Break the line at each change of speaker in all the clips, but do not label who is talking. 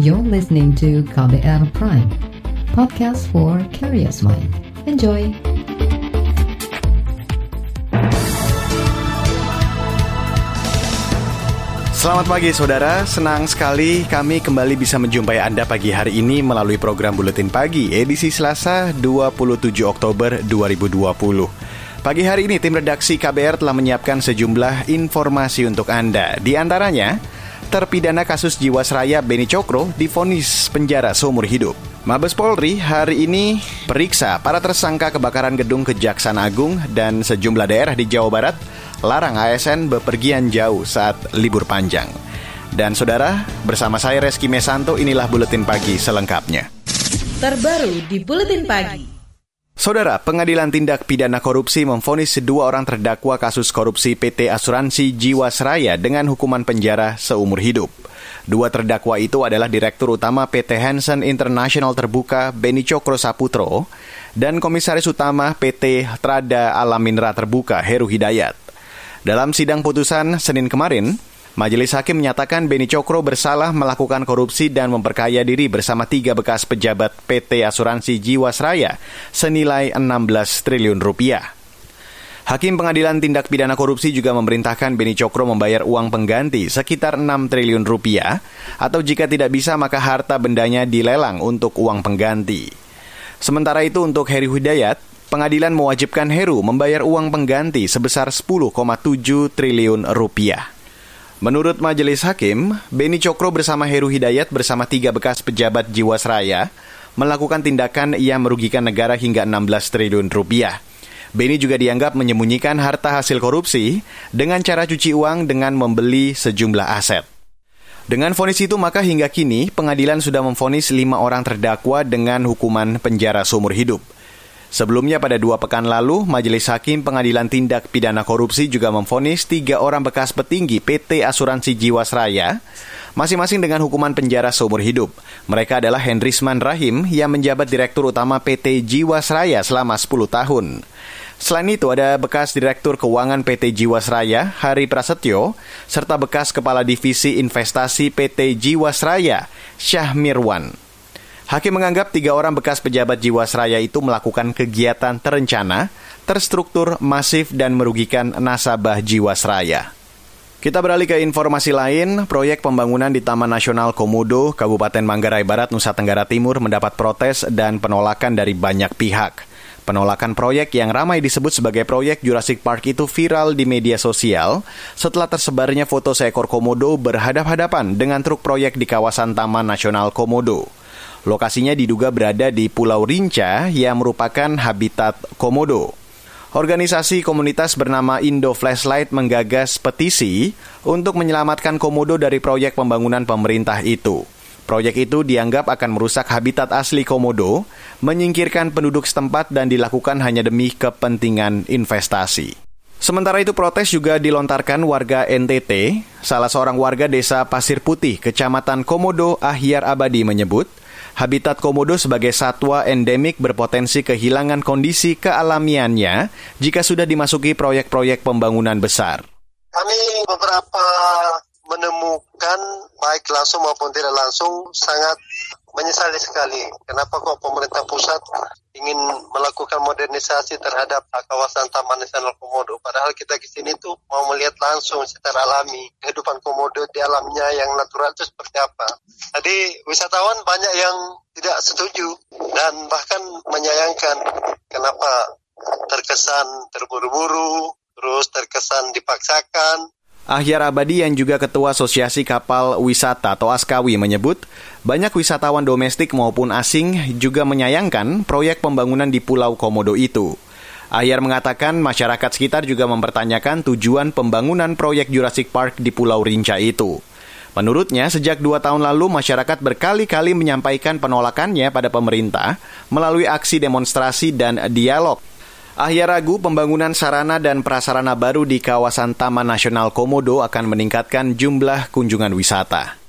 You're listening to KBR Prime, podcast for curious mind. Enjoy!
Selamat pagi saudara, senang sekali kami kembali bisa menjumpai Anda pagi hari ini melalui program Buletin Pagi edisi Selasa 27 Oktober 2020. Pagi hari ini tim redaksi KBR telah menyiapkan sejumlah informasi untuk Anda. Di antaranya, terpidana kasus Jiwasraya Beni Cokro difonis penjara seumur hidup. Mabes Polri hari ini periksa para tersangka kebakaran gedung Kejaksaan Agung dan sejumlah daerah di Jawa Barat larang ASN bepergian jauh saat libur panjang. Dan saudara, bersama saya Reski Mesanto inilah Buletin Pagi selengkapnya.
Terbaru di Buletin Pagi.
Saudara, Pengadilan Tindak Pidana Korupsi memfonis dua orang terdakwa kasus korupsi PT Asuransi Jiwasraya dengan hukuman penjara seumur hidup. Dua terdakwa itu adalah Direktur Utama PT Hansen International Terbuka Beni Cokro Saputro dan Komisaris Utama PT Trada Alamindra Terbuka Heru Hidayat. Dalam sidang putusan Senin kemarin, Majelis Hakim menyatakan Beni Cokro bersalah melakukan korupsi dan memperkaya diri bersama tiga bekas pejabat PT Asuransi Jiwasraya senilai 16 triliun rupiah. Hakim Pengadilan Tindak Pidana Korupsi juga memerintahkan Beni Cokro membayar uang pengganti sekitar 6 triliun rupiah, atau jika tidak bisa maka harta bendanya dilelang untuk uang pengganti. Sementara itu untuk Heri Hidayat, pengadilan mewajibkan Heru membayar uang pengganti sebesar 10,7 triliun rupiah. Menurut Majelis Hakim, Beni Cokro bersama Heru Hidayat bersama tiga bekas pejabat Jiwasraya melakukan tindakan yang merugikan negara hingga 16 triliun rupiah. Beni juga dianggap menyembunyikan harta hasil korupsi dengan cara cuci uang dengan membeli sejumlah aset. Dengan vonis itu maka hingga kini pengadilan sudah memvonis lima orang terdakwa dengan hukuman penjara seumur hidup. Sebelumnya pada dua pekan lalu, Majelis Hakim Pengadilan Tindak Pidana Korupsi juga memvonis tiga orang bekas petinggi PT Asuransi Jiwasraya, masing-masing dengan hukuman penjara seumur hidup. Mereka adalah Hendrisman Rahim yang menjabat Direktur Utama PT Jiwasraya selama 10 tahun. Selain itu ada bekas Direktur Keuangan PT Jiwasraya, Hari Prasetyo, serta bekas Kepala Divisi Investasi PT Jiwasraya, Syah Mirwan. Hakim menganggap tiga orang bekas pejabat Jiwasraya itu melakukan kegiatan terencana, terstruktur, masif, dan merugikan nasabah Jiwasraya. Kita beralih ke informasi lain, proyek pembangunan di Taman Nasional Komodo, Kabupaten Manggarai Barat, Nusa Tenggara Timur mendapat protes dan penolakan dari banyak pihak. Penolakan proyek yang ramai disebut sebagai proyek Jurassic Park itu viral di media sosial setelah tersebarnya foto seekor komodo berhadap-hadapan dengan truk proyek di kawasan Taman Nasional Komodo. Lokasinya diduga berada di Pulau Rinca yang merupakan habitat komodo. Organisasi komunitas bernama Indo Flashlight menggagas petisi untuk menyelamatkan komodo dari proyek pembangunan pemerintah itu. Proyek itu dianggap akan merusak habitat asli komodo, menyingkirkan penduduk setempat dan dilakukan hanya demi kepentingan investasi. Sementara itu protes juga dilontarkan warga NTT, salah seorang warga desa Pasir Putih, Kecamatan Komodo, Ahyar Abadi menyebut, habitat komodo sebagai satwa endemik berpotensi kehilangan kondisi kealamiannya jika sudah dimasuki proyek-proyek pembangunan besar.
Kami beberapa menemukan baik langsung maupun tidak langsung sangat menyesali sekali. Kenapa kok pemerintah pusat ingin melakukan modernisasi terhadap kawasan Taman Nasional Komodo? Padahal kita di sini tuh mau melihat langsung secara alami kehidupan komodo di alamnya yang natural itu seperti apa. Jadi wisatawan banyak yang tidak setuju dan bahkan menyayangkan kenapa terkesan terburu-buru, terus terkesan dipaksakan,
Ahyar Abadi yang juga Ketua Asosiasi Kapal Wisata atau Askawi menyebut, banyak wisatawan domestik maupun asing juga menyayangkan proyek pembangunan di Pulau Komodo itu. Ahyar mengatakan masyarakat sekitar juga mempertanyakan tujuan pembangunan proyek Jurassic Park di Pulau Rinca itu. Menurutnya, sejak dua tahun lalu masyarakat berkali-kali menyampaikan penolakannya pada pemerintah melalui aksi demonstrasi dan dialog Ahyar ragu pembangunan sarana dan prasarana baru di kawasan Taman Nasional Komodo akan meningkatkan jumlah kunjungan wisata.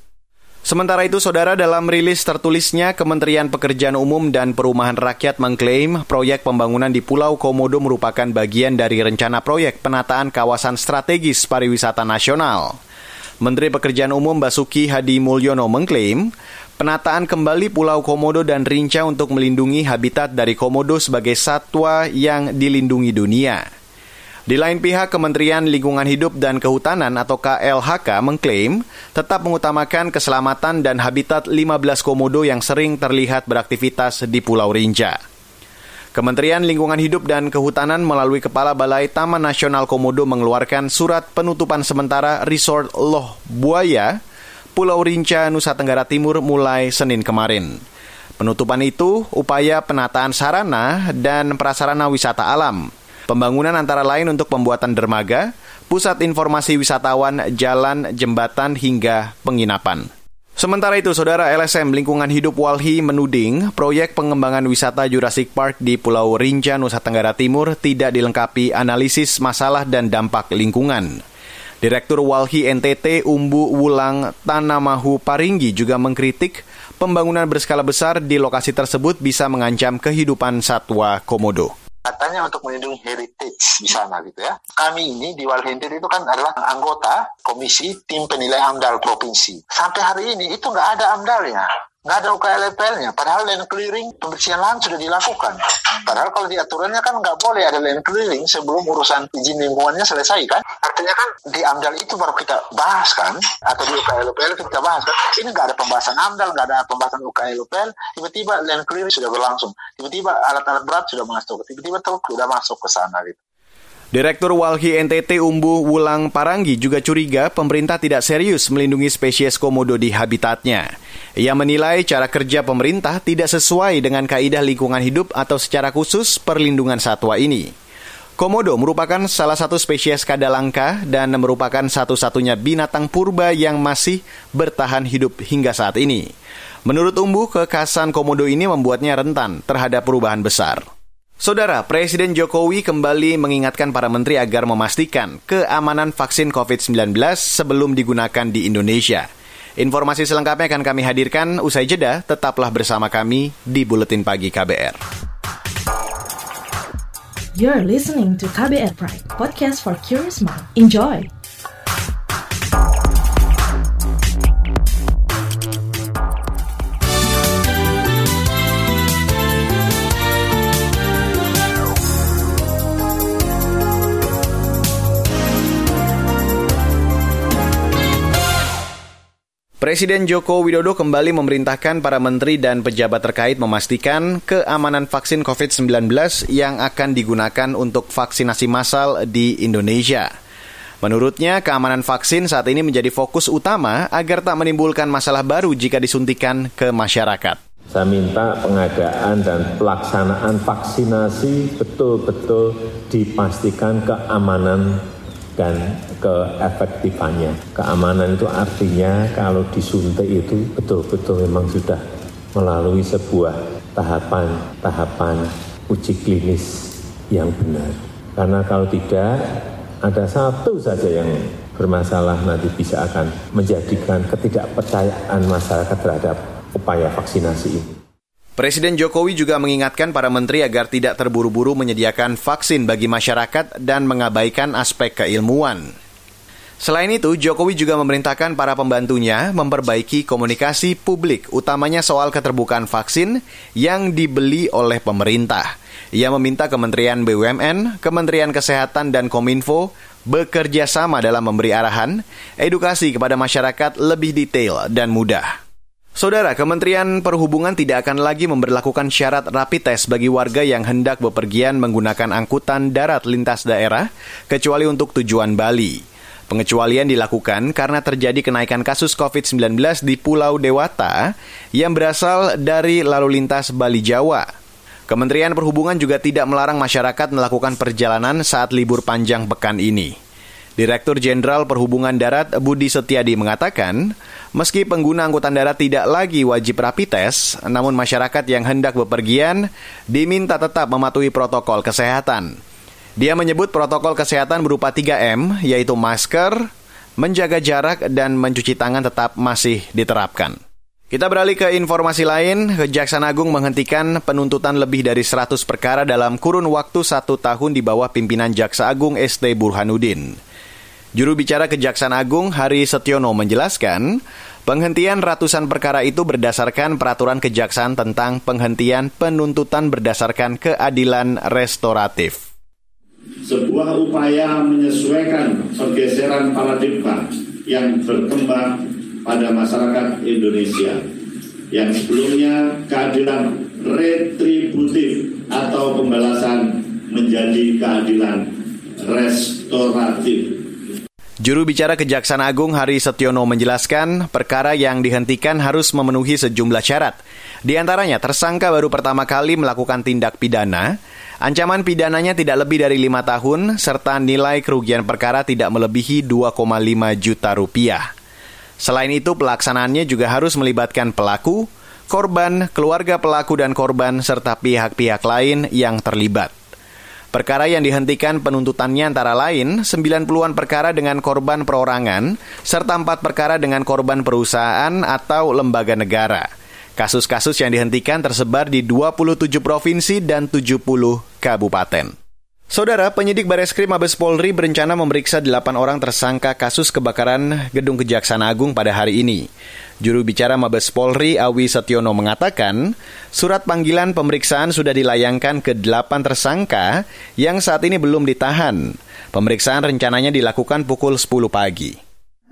Sementara itu, saudara dalam rilis tertulisnya, Kementerian Pekerjaan Umum dan Perumahan Rakyat mengklaim proyek pembangunan di Pulau Komodo merupakan bagian dari rencana proyek penataan kawasan strategis pariwisata nasional. Menteri Pekerjaan Umum Basuki Hadi Mulyono mengklaim, penataan kembali Pulau Komodo dan Rinca untuk melindungi habitat dari komodo sebagai satwa yang dilindungi dunia. Di lain pihak, Kementerian Lingkungan Hidup dan Kehutanan atau KLHK mengklaim tetap mengutamakan keselamatan dan habitat 15 komodo yang sering terlihat beraktivitas di Pulau Rinca. Kementerian Lingkungan Hidup dan Kehutanan melalui Kepala Balai Taman Nasional Komodo mengeluarkan surat penutupan sementara Resort Loh Buaya Pulau Rinca, Nusa Tenggara Timur mulai Senin kemarin. Penutupan itu upaya penataan sarana dan prasarana wisata alam. Pembangunan antara lain untuk pembuatan dermaga, pusat informasi wisatawan, jalan, jembatan, hingga penginapan. Sementara itu, Saudara LSM Lingkungan Hidup Walhi menuding proyek pengembangan wisata Jurassic Park di Pulau Rinca, Nusa Tenggara Timur tidak dilengkapi analisis masalah dan dampak lingkungan. Direktur Walhi NTT Umbu Wulang Tanamahu Paringgi juga mengkritik pembangunan berskala besar di lokasi tersebut bisa mengancam kehidupan satwa komodo
katanya untuk melindungi heritage di sana gitu ya. Kami ini di NTT itu kan adalah anggota komisi tim penilai AMDAL provinsi. Sampai hari ini itu nggak ada AMDALnya nggak ada UKLPL-nya. Padahal land clearing pembersihan lahan sudah dilakukan. Padahal kalau di aturannya kan nggak boleh ada land clearing sebelum urusan izin lingkungannya selesai kan. Artinya kan di AMDAL itu baru kita bahas kan, atau di UKLPL kita bahas kan. Ini nggak ada pembahasan AMDAL, nggak ada pembahasan UKLPL. Tiba-tiba land clearing sudah berlangsung. Tiba-tiba alat-alat berat sudah masuk. Tiba-tiba truk sudah masuk ke sana gitu.
Direktur Walhi NTT Umbu Wulang Paranggi juga curiga pemerintah tidak serius melindungi spesies komodo di habitatnya. Ia menilai cara kerja pemerintah tidak sesuai dengan kaidah lingkungan hidup atau secara khusus perlindungan satwa ini. Komodo merupakan salah satu spesies kadalangka dan merupakan satu-satunya binatang purba yang masih bertahan hidup hingga saat ini. Menurut Umbu, kekasan komodo ini membuatnya rentan terhadap perubahan besar. Saudara, Presiden Jokowi kembali mengingatkan para menteri agar memastikan keamanan vaksin COVID-19 sebelum digunakan di Indonesia. Informasi selengkapnya akan kami hadirkan usai jeda, tetaplah bersama kami di Buletin Pagi KBR.
You're listening to KBR Pride, podcast for curious mind. Enjoy!
Presiden Joko Widodo kembali memerintahkan para menteri dan pejabat terkait memastikan keamanan vaksin COVID-19 yang akan digunakan untuk vaksinasi massal di Indonesia. Menurutnya, keamanan vaksin saat ini menjadi fokus utama agar tak menimbulkan masalah baru jika disuntikan ke masyarakat.
Saya minta pengadaan dan pelaksanaan vaksinasi betul-betul dipastikan keamanan dan keefektifannya. Keamanan itu artinya kalau disuntik itu betul-betul memang sudah melalui sebuah tahapan-tahapan uji klinis yang benar. Karena kalau tidak, ada satu saja yang bermasalah nanti bisa akan menjadikan ketidakpercayaan masyarakat terhadap upaya vaksinasi ini.
Presiden Jokowi juga mengingatkan para menteri agar tidak terburu-buru menyediakan vaksin bagi masyarakat dan mengabaikan aspek keilmuan. Selain itu, Jokowi juga memerintahkan para pembantunya memperbaiki komunikasi publik, utamanya soal keterbukaan vaksin yang dibeli oleh pemerintah. Ia meminta Kementerian BUMN, Kementerian Kesehatan, dan Kominfo bekerja sama dalam memberi arahan, edukasi kepada masyarakat lebih detail dan mudah. Saudara, Kementerian Perhubungan tidak akan lagi memperlakukan syarat rapid test bagi warga yang hendak bepergian menggunakan angkutan darat lintas daerah, kecuali untuk tujuan Bali. Pengecualian dilakukan karena terjadi kenaikan kasus COVID-19 di Pulau Dewata yang berasal dari lalu lintas Bali Jawa. Kementerian Perhubungan juga tidak melarang masyarakat melakukan perjalanan saat libur panjang pekan ini. Direktur Jenderal Perhubungan Darat Budi Setiadi mengatakan, meski pengguna angkutan darat tidak lagi wajib rapi tes, namun masyarakat yang hendak bepergian diminta tetap mematuhi protokol kesehatan. Dia menyebut protokol kesehatan berupa 3M, yaitu masker, menjaga jarak, dan mencuci tangan tetap masih diterapkan. Kita beralih ke informasi lain, Kejaksaan Agung menghentikan penuntutan lebih dari 100 perkara dalam kurun waktu satu tahun di bawah pimpinan Jaksa Agung ST Burhanuddin. Juru bicara Kejaksaan Agung Hari Setiono menjelaskan, Penghentian ratusan perkara itu berdasarkan peraturan kejaksaan tentang penghentian penuntutan berdasarkan keadilan restoratif.
Sebuah upaya menyesuaikan pergeseran paradigma yang berkembang pada masyarakat Indonesia yang sebelumnya keadilan retributif atau pembalasan menjadi keadilan restoratif
Juru bicara Kejaksaan Agung Hari Setiono menjelaskan, perkara yang dihentikan harus memenuhi sejumlah syarat. Di antaranya, tersangka baru pertama kali melakukan tindak pidana, ancaman pidananya tidak lebih dari lima tahun, serta nilai kerugian perkara tidak melebihi 2,5 juta rupiah. Selain itu, pelaksanaannya juga harus melibatkan pelaku, korban, keluarga pelaku dan korban, serta pihak-pihak lain yang terlibat. Perkara yang dihentikan penuntutannya antara lain 90-an perkara dengan korban perorangan, serta 4 perkara dengan korban perusahaan atau lembaga negara. Kasus-kasus yang dihentikan tersebar di 27 provinsi dan 70 kabupaten. Saudara, penyidik Bareskrim Mabes Polri berencana memeriksa delapan orang tersangka kasus kebakaran Gedung Kejaksaan Agung pada hari ini. Juru bicara Mabes Polri Awi Setiono mengatakan, surat panggilan pemeriksaan sudah dilayangkan ke delapan tersangka yang saat ini belum ditahan. Pemeriksaan rencananya dilakukan pukul 10 pagi.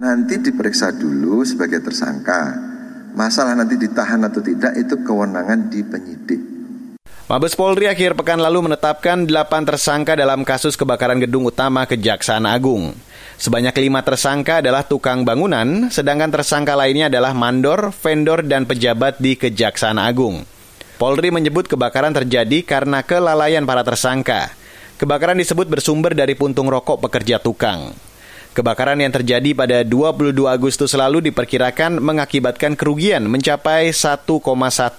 Nanti diperiksa dulu sebagai tersangka. Masalah nanti ditahan atau tidak itu kewenangan di penyidik.
Mabes Polri akhir pekan lalu menetapkan delapan tersangka dalam kasus kebakaran gedung utama Kejaksaan Agung. Sebanyak lima tersangka adalah tukang bangunan, sedangkan tersangka lainnya adalah mandor, vendor, dan pejabat di Kejaksaan Agung. Polri menyebut kebakaran terjadi karena kelalaian para tersangka. Kebakaran disebut bersumber dari puntung rokok pekerja tukang. Kebakaran yang terjadi pada 22 Agustus lalu diperkirakan mengakibatkan kerugian mencapai 1,1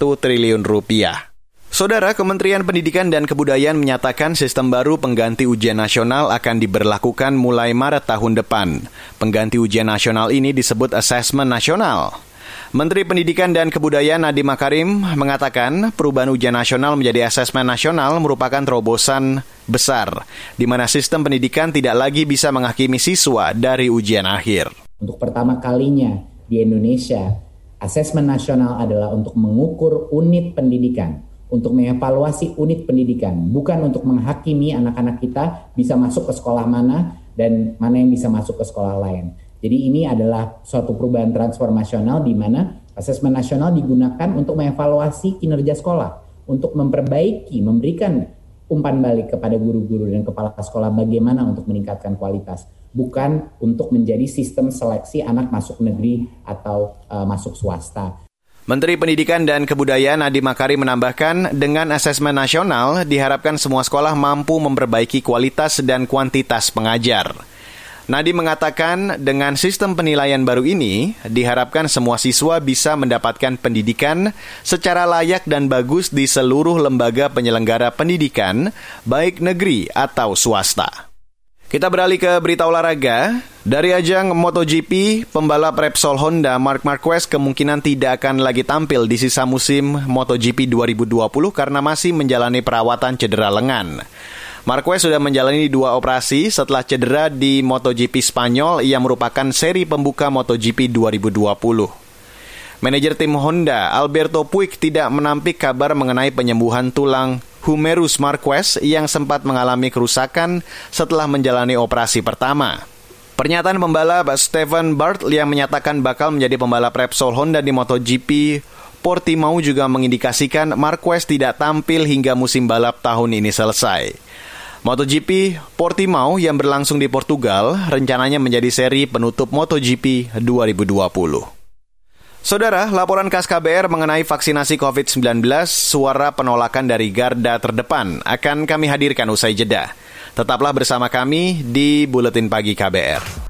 triliun rupiah. Saudara Kementerian Pendidikan dan Kebudayaan menyatakan sistem baru pengganti ujian nasional akan diberlakukan mulai Maret tahun depan. Pengganti ujian nasional ini disebut asesmen nasional. Menteri Pendidikan dan Kebudayaan Nadiem Makarim mengatakan perubahan ujian nasional menjadi asesmen nasional merupakan terobosan besar, di mana sistem pendidikan tidak lagi bisa menghakimi siswa dari ujian akhir.
Untuk pertama kalinya di Indonesia, asesmen nasional adalah untuk mengukur unit pendidikan untuk mengevaluasi unit pendidikan, bukan untuk menghakimi anak-anak kita bisa masuk ke sekolah mana dan mana yang bisa masuk ke sekolah lain. Jadi ini adalah suatu perubahan transformasional di mana asesmen nasional digunakan untuk mengevaluasi kinerja sekolah, untuk memperbaiki, memberikan umpan balik kepada guru-guru dan kepala sekolah bagaimana untuk meningkatkan kualitas, bukan untuk menjadi sistem seleksi anak masuk negeri atau uh, masuk swasta.
Menteri Pendidikan dan Kebudayaan Nadiem Makarim menambahkan, dengan asesmen nasional diharapkan semua sekolah mampu memperbaiki kualitas dan kuantitas pengajar. Nadiem mengatakan, dengan sistem penilaian baru ini, diharapkan semua siswa bisa mendapatkan pendidikan secara layak dan bagus di seluruh lembaga penyelenggara pendidikan, baik negeri atau swasta. Kita beralih ke berita olahraga. Dari ajang MotoGP, pembalap Repsol Honda Mark Marquez kemungkinan tidak akan lagi tampil di sisa musim MotoGP 2020 karena masih menjalani perawatan cedera lengan. Marquez sudah menjalani dua operasi setelah cedera di MotoGP Spanyol yang merupakan seri pembuka MotoGP 2020. Manajer tim Honda, Alberto Puig, tidak menampik kabar mengenai penyembuhan tulang Humerus Marquez yang sempat mengalami kerusakan setelah menjalani operasi pertama. Pernyataan pembalap Stephen Bart yang menyatakan bakal menjadi pembalap Repsol Honda di MotoGP Portimao juga mengindikasikan Marquez tidak tampil hingga musim balap tahun ini selesai. MotoGP Portimao yang berlangsung di Portugal rencananya menjadi seri penutup MotoGP 2020. Saudara, laporan khas KBR mengenai vaksinasi COVID-19 suara penolakan dari garda terdepan akan kami hadirkan usai jeda. Tetaplah bersama kami di Buletin Pagi KBR.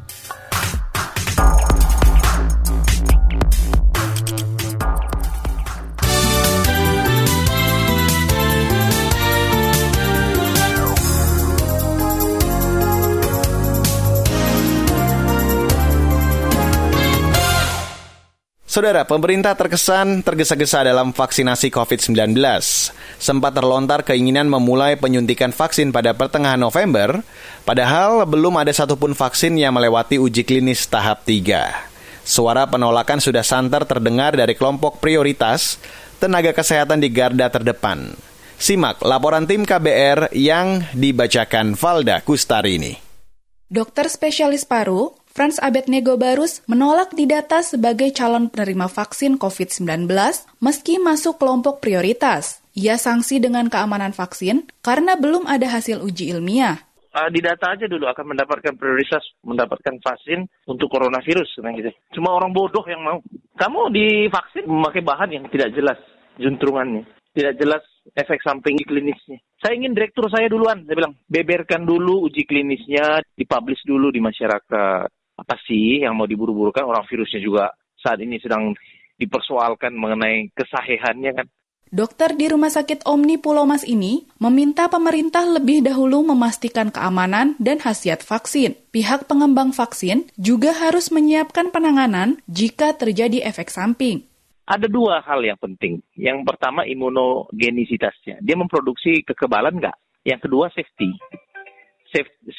Saudara, pemerintah terkesan tergesa-gesa dalam vaksinasi COVID-19. Sempat terlontar keinginan memulai penyuntikan vaksin pada pertengahan November, padahal belum ada satupun vaksin yang melewati uji klinis tahap 3. Suara penolakan sudah santer terdengar dari kelompok prioritas tenaga kesehatan di garda terdepan. Simak laporan tim KBR yang dibacakan Valda Kustari ini.
Dokter spesialis paru Franz Abednego Barus menolak didata sebagai calon penerima vaksin COVID-19 meski masuk kelompok prioritas. Ia sanksi dengan keamanan vaksin karena belum ada hasil uji ilmiah.
Uh, didata aja dulu akan mendapatkan prioritas mendapatkan vaksin untuk coronavirus gitu. Cuma orang bodoh yang mau. Kamu divaksin memakai bahan yang tidak jelas juntrungannya, tidak jelas efek samping klinisnya. Saya ingin direktur saya duluan, saya bilang beberkan dulu uji klinisnya, dipublish dulu di masyarakat apa sih yang mau diburu-burukan orang virusnya juga saat ini sedang dipersoalkan mengenai kesahihannya kan.
Dokter di Rumah Sakit Omni Pulau Mas ini meminta pemerintah lebih dahulu memastikan keamanan dan khasiat vaksin. Pihak pengembang vaksin juga harus menyiapkan penanganan jika terjadi efek samping.
Ada dua hal yang penting. Yang pertama imunogenisitasnya. Dia memproduksi kekebalan nggak? Yang kedua safety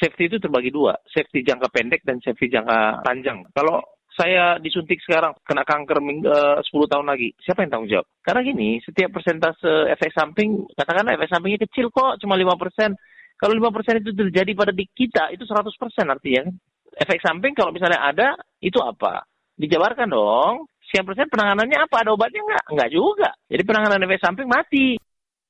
safety itu terbagi dua, safety jangka pendek dan safety jangka panjang. Kalau saya disuntik sekarang kena kanker uh, 10 tahun lagi, siapa yang tanggung jawab? Karena gini, setiap persentase efek samping, katakanlah efek sampingnya kecil kok, cuma 5%. Kalau 5% itu terjadi pada di kita, itu 100% artinya. Efek samping kalau misalnya ada, itu apa? Dijabarkan dong. Sekian persen penanganannya apa? Ada obatnya nggak? Nggak juga. Jadi penanganan efek samping mati.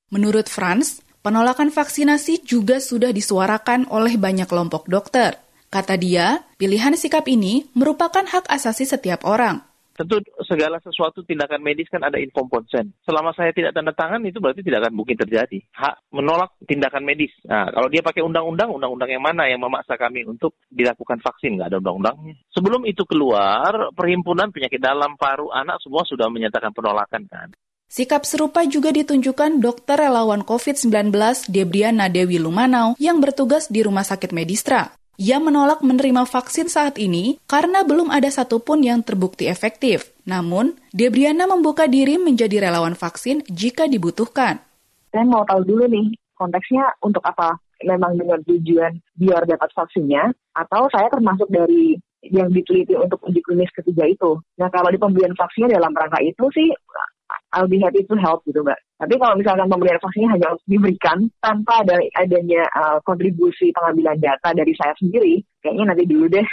Menurut Franz, Penolakan vaksinasi juga sudah disuarakan oleh banyak kelompok dokter. Kata dia, pilihan sikap ini merupakan hak asasi setiap orang.
Tentu segala sesuatu tindakan medis kan ada inform consent. Selama saya tidak tanda tangan itu berarti tidak akan mungkin terjadi. Hak menolak tindakan medis. Nah, kalau dia pakai undang-undang, undang-undang yang mana yang memaksa kami untuk dilakukan vaksin? Nggak ada undang-undangnya. Sebelum itu keluar, Perhimpunan Penyakit Dalam Paru Anak semua sudah menyatakan penolakan kan.
Sikap serupa juga ditunjukkan dokter relawan COVID-19 Debriana Dewi Lumanau yang bertugas di Rumah Sakit Medistra. Ia menolak menerima vaksin saat ini karena belum ada satupun yang terbukti efektif. Namun, Debriana membuka diri menjadi relawan vaksin jika dibutuhkan.
Saya mau tahu dulu nih, konteksnya untuk apa? Memang dengan tujuan biar dapat vaksinnya, atau saya termasuk dari yang diteliti untuk uji klinis ketiga itu. Nah, kalau di pembelian vaksinnya dalam rangka itu sih I'll be happy to help gitu mbak. Tapi kalau misalkan pemberian vaksinnya hanya diberikan tanpa ada adanya uh, kontribusi pengambilan data dari saya sendiri, kayaknya nanti dulu deh.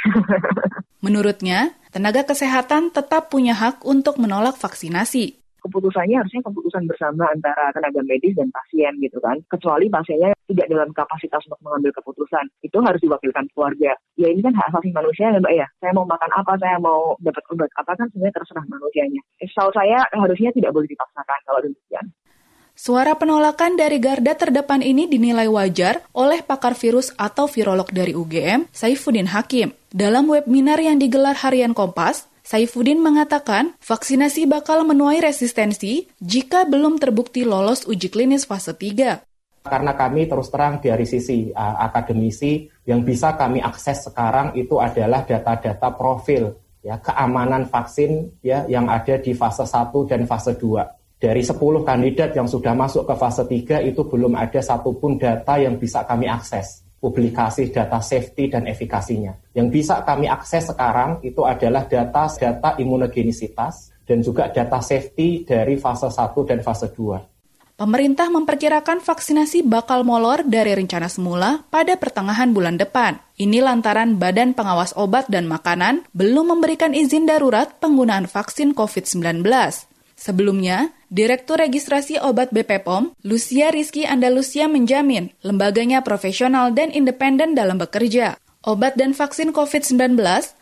Menurutnya, tenaga kesehatan tetap punya hak untuk menolak vaksinasi
keputusannya harusnya keputusan bersama antara tenaga medis dan pasien gitu kan. Kecuali pasiennya tidak dalam kapasitas untuk mengambil keputusan. Itu harus diwakilkan keluarga. Ya ini kan hak asasi manusia ya Mbak ya. Saya mau makan apa, saya mau dapat obat apa kan sebenarnya terserah manusianya. Setahu saya harusnya tidak boleh dipaksakan kalau demikian.
Suara penolakan dari garda terdepan ini dinilai wajar oleh pakar virus atau virolog dari UGM, Saifuddin Hakim. Dalam webinar yang digelar harian Kompas, Saifuddin mengatakan vaksinasi bakal menuai resistensi jika belum terbukti lolos uji klinis fase 3.
Karena kami terus terang dari sisi uh, akademisi yang bisa kami akses sekarang itu adalah data-data profil ya keamanan vaksin ya yang ada di fase 1 dan fase 2. Dari 10 kandidat yang sudah masuk ke fase 3 itu belum ada satupun data yang bisa kami akses publikasi data safety dan efikasinya. Yang bisa kami akses sekarang itu adalah data-data imunogenisitas dan juga data safety dari fase 1 dan fase 2.
Pemerintah memperkirakan vaksinasi bakal molor dari rencana semula pada pertengahan bulan depan. Ini lantaran Badan Pengawas Obat dan Makanan belum memberikan izin darurat penggunaan vaksin COVID-19. Sebelumnya, Direktur Registrasi Obat BP POM, Lucia Rizky Andalusia menjamin lembaganya profesional dan independen dalam bekerja. Obat dan vaksin COVID-19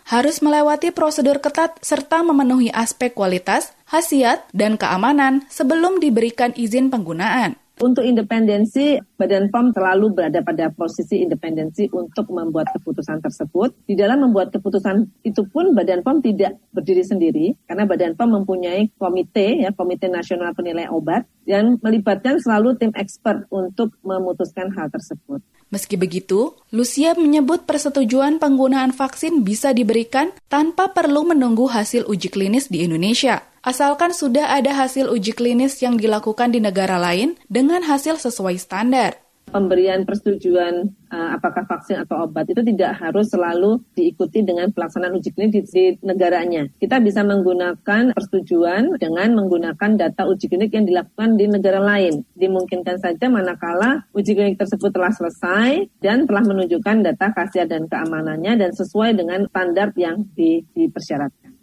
harus melewati prosedur ketat serta memenuhi aspek kualitas, khasiat, dan keamanan sebelum diberikan izin penggunaan.
Untuk independensi, Badan POM selalu berada pada posisi independensi untuk membuat keputusan tersebut. Di dalam membuat keputusan itu pun Badan POM tidak berdiri sendiri, karena Badan POM mempunyai komite, ya Komite Nasional Penilai Obat, yang melibatkan selalu tim expert untuk memutuskan hal tersebut.
Meski begitu, Lucia menyebut persetujuan penggunaan vaksin bisa diberikan tanpa perlu menunggu hasil uji klinis di Indonesia asalkan sudah ada hasil uji klinis yang dilakukan di negara lain dengan hasil sesuai standar.
Pemberian persetujuan uh, apakah vaksin atau obat itu tidak harus selalu diikuti dengan pelaksanaan uji klinis di, di negaranya. Kita bisa menggunakan persetujuan dengan menggunakan data uji klinik yang dilakukan di negara lain. Dimungkinkan saja manakala uji klinik tersebut telah selesai dan telah menunjukkan data khasiat dan keamanannya dan sesuai dengan standar yang di, dipersyaratkan.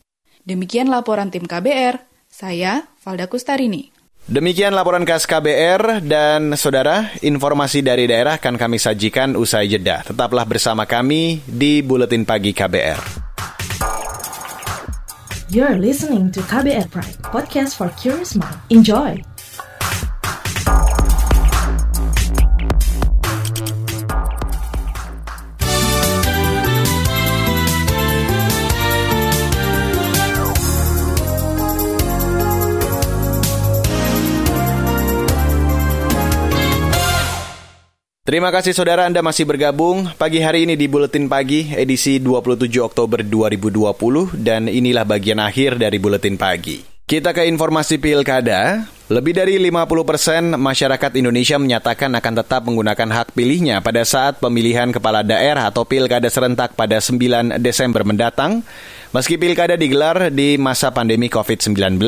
Demikian laporan tim KBR, saya Valda Kustarini.
Demikian laporan khas KBR dan saudara, informasi dari daerah akan kami sajikan usai jeda. Tetaplah bersama kami di Buletin Pagi KBR.
You're listening to KBR Pride, podcast for curious mind. Enjoy!
Terima kasih saudara Anda masih bergabung pagi hari ini di Buletin Pagi edisi 27 Oktober 2020 dan inilah bagian akhir dari Buletin Pagi. Kita ke informasi pilkada. Lebih dari 50 persen masyarakat Indonesia menyatakan akan tetap menggunakan hak pilihnya pada saat pemilihan kepala daerah atau pilkada serentak pada 9 Desember mendatang, meski pilkada digelar di masa pandemi COVID-19.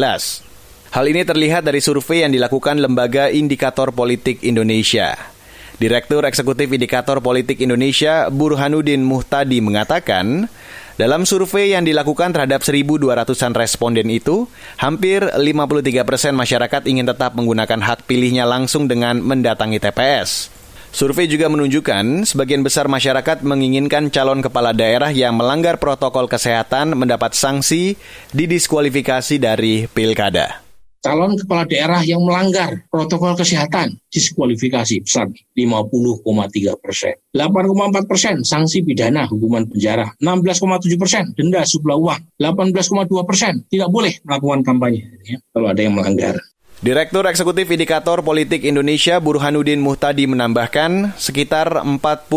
Hal ini terlihat dari survei yang dilakukan Lembaga Indikator Politik Indonesia. Direktur Eksekutif Indikator Politik Indonesia Burhanuddin Muhtadi mengatakan, dalam survei yang dilakukan terhadap 1.200-an responden itu, hampir 53 persen masyarakat ingin tetap menggunakan hak pilihnya langsung dengan mendatangi TPS. Survei juga menunjukkan sebagian besar masyarakat menginginkan calon kepala daerah yang melanggar protokol kesehatan mendapat sanksi didiskualifikasi dari pilkada
calon kepala daerah yang melanggar protokol kesehatan diskualifikasi besar 50,3 persen. 8,4 persen sanksi pidana hukuman penjara. 16,7 persen denda sebelah uang. 18,2 persen tidak boleh melakukan kampanye ya, kalau ada yang melanggar.
Direktur Eksekutif Indikator Politik Indonesia Burhanuddin Muhtadi menambahkan sekitar 45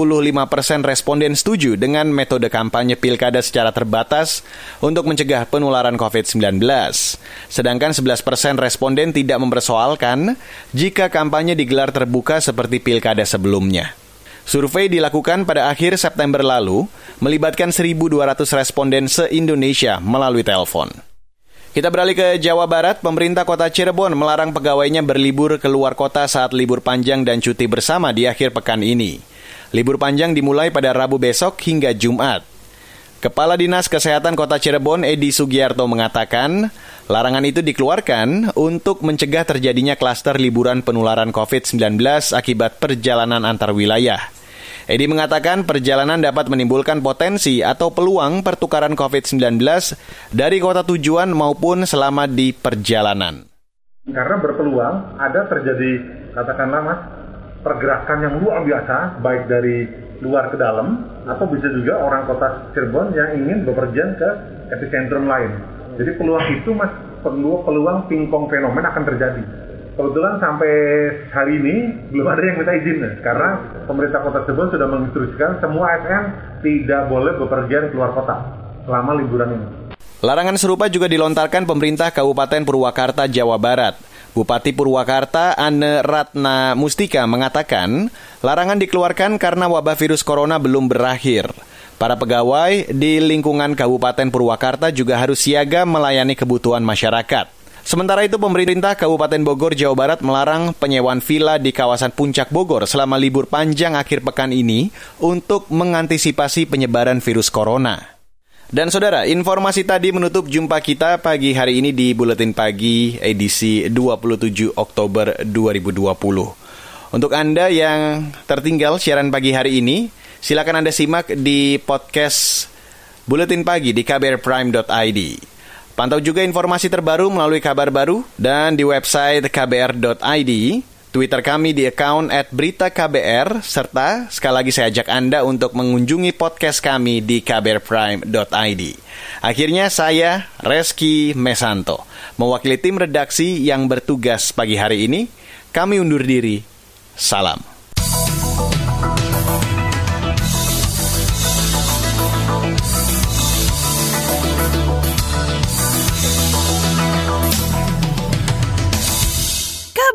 persen responden setuju dengan metode kampanye pilkada secara terbatas untuk mencegah penularan COVID-19. Sedangkan 11 persen responden tidak mempersoalkan jika kampanye digelar terbuka seperti pilkada sebelumnya. Survei dilakukan pada akhir September lalu, melibatkan 1.200 responden se-Indonesia melalui telepon. Kita beralih ke Jawa Barat, pemerintah kota Cirebon melarang pegawainya berlibur keluar kota saat libur panjang dan cuti bersama di akhir pekan ini. Libur panjang dimulai pada Rabu besok hingga Jumat. Kepala Dinas Kesehatan Kota Cirebon Edi Sugiarto mengatakan, larangan itu dikeluarkan untuk mencegah terjadinya klaster liburan penularan COVID-19 akibat perjalanan antar wilayah. Edi mengatakan perjalanan dapat menimbulkan potensi atau peluang pertukaran COVID-19 dari kota tujuan maupun selama di perjalanan.
Karena berpeluang ada terjadi katakanlah mas pergerakan yang luar biasa baik dari luar ke dalam atau bisa juga orang kota Cirebon yang ingin bepergian ke epicentrum lain. Jadi peluang itu mas perlu peluang pingpong fenomen akan terjadi kebetulan sampai hari ini belum ada yang minta izin karena pemerintah kota Cirebon sudah menginstruksikan semua ASN tidak boleh bepergian keluar kota selama liburan ini.
Larangan serupa juga dilontarkan pemerintah Kabupaten Purwakarta, Jawa Barat. Bupati Purwakarta Anne Ratna Mustika mengatakan, larangan dikeluarkan karena wabah virus corona belum berakhir. Para pegawai di lingkungan Kabupaten Purwakarta juga harus siaga melayani kebutuhan masyarakat. Sementara itu, pemerintah Kabupaten Bogor, Jawa Barat melarang penyewaan villa di kawasan Puncak Bogor selama libur panjang akhir pekan ini untuk mengantisipasi penyebaran virus corona. Dan saudara, informasi tadi menutup jumpa kita pagi hari ini di Buletin Pagi edisi 27 Oktober 2020. Untuk Anda yang tertinggal siaran pagi hari ini, silakan Anda simak di podcast Buletin Pagi di kbrprime.id. Pantau juga informasi terbaru melalui kabar baru dan di website kbr.id. Twitter kami di account at berita KBR, serta sekali lagi saya ajak Anda untuk mengunjungi podcast kami di kbrprime.id. Akhirnya saya, Reski Mesanto, mewakili tim redaksi yang bertugas pagi hari ini, kami undur diri. Salam.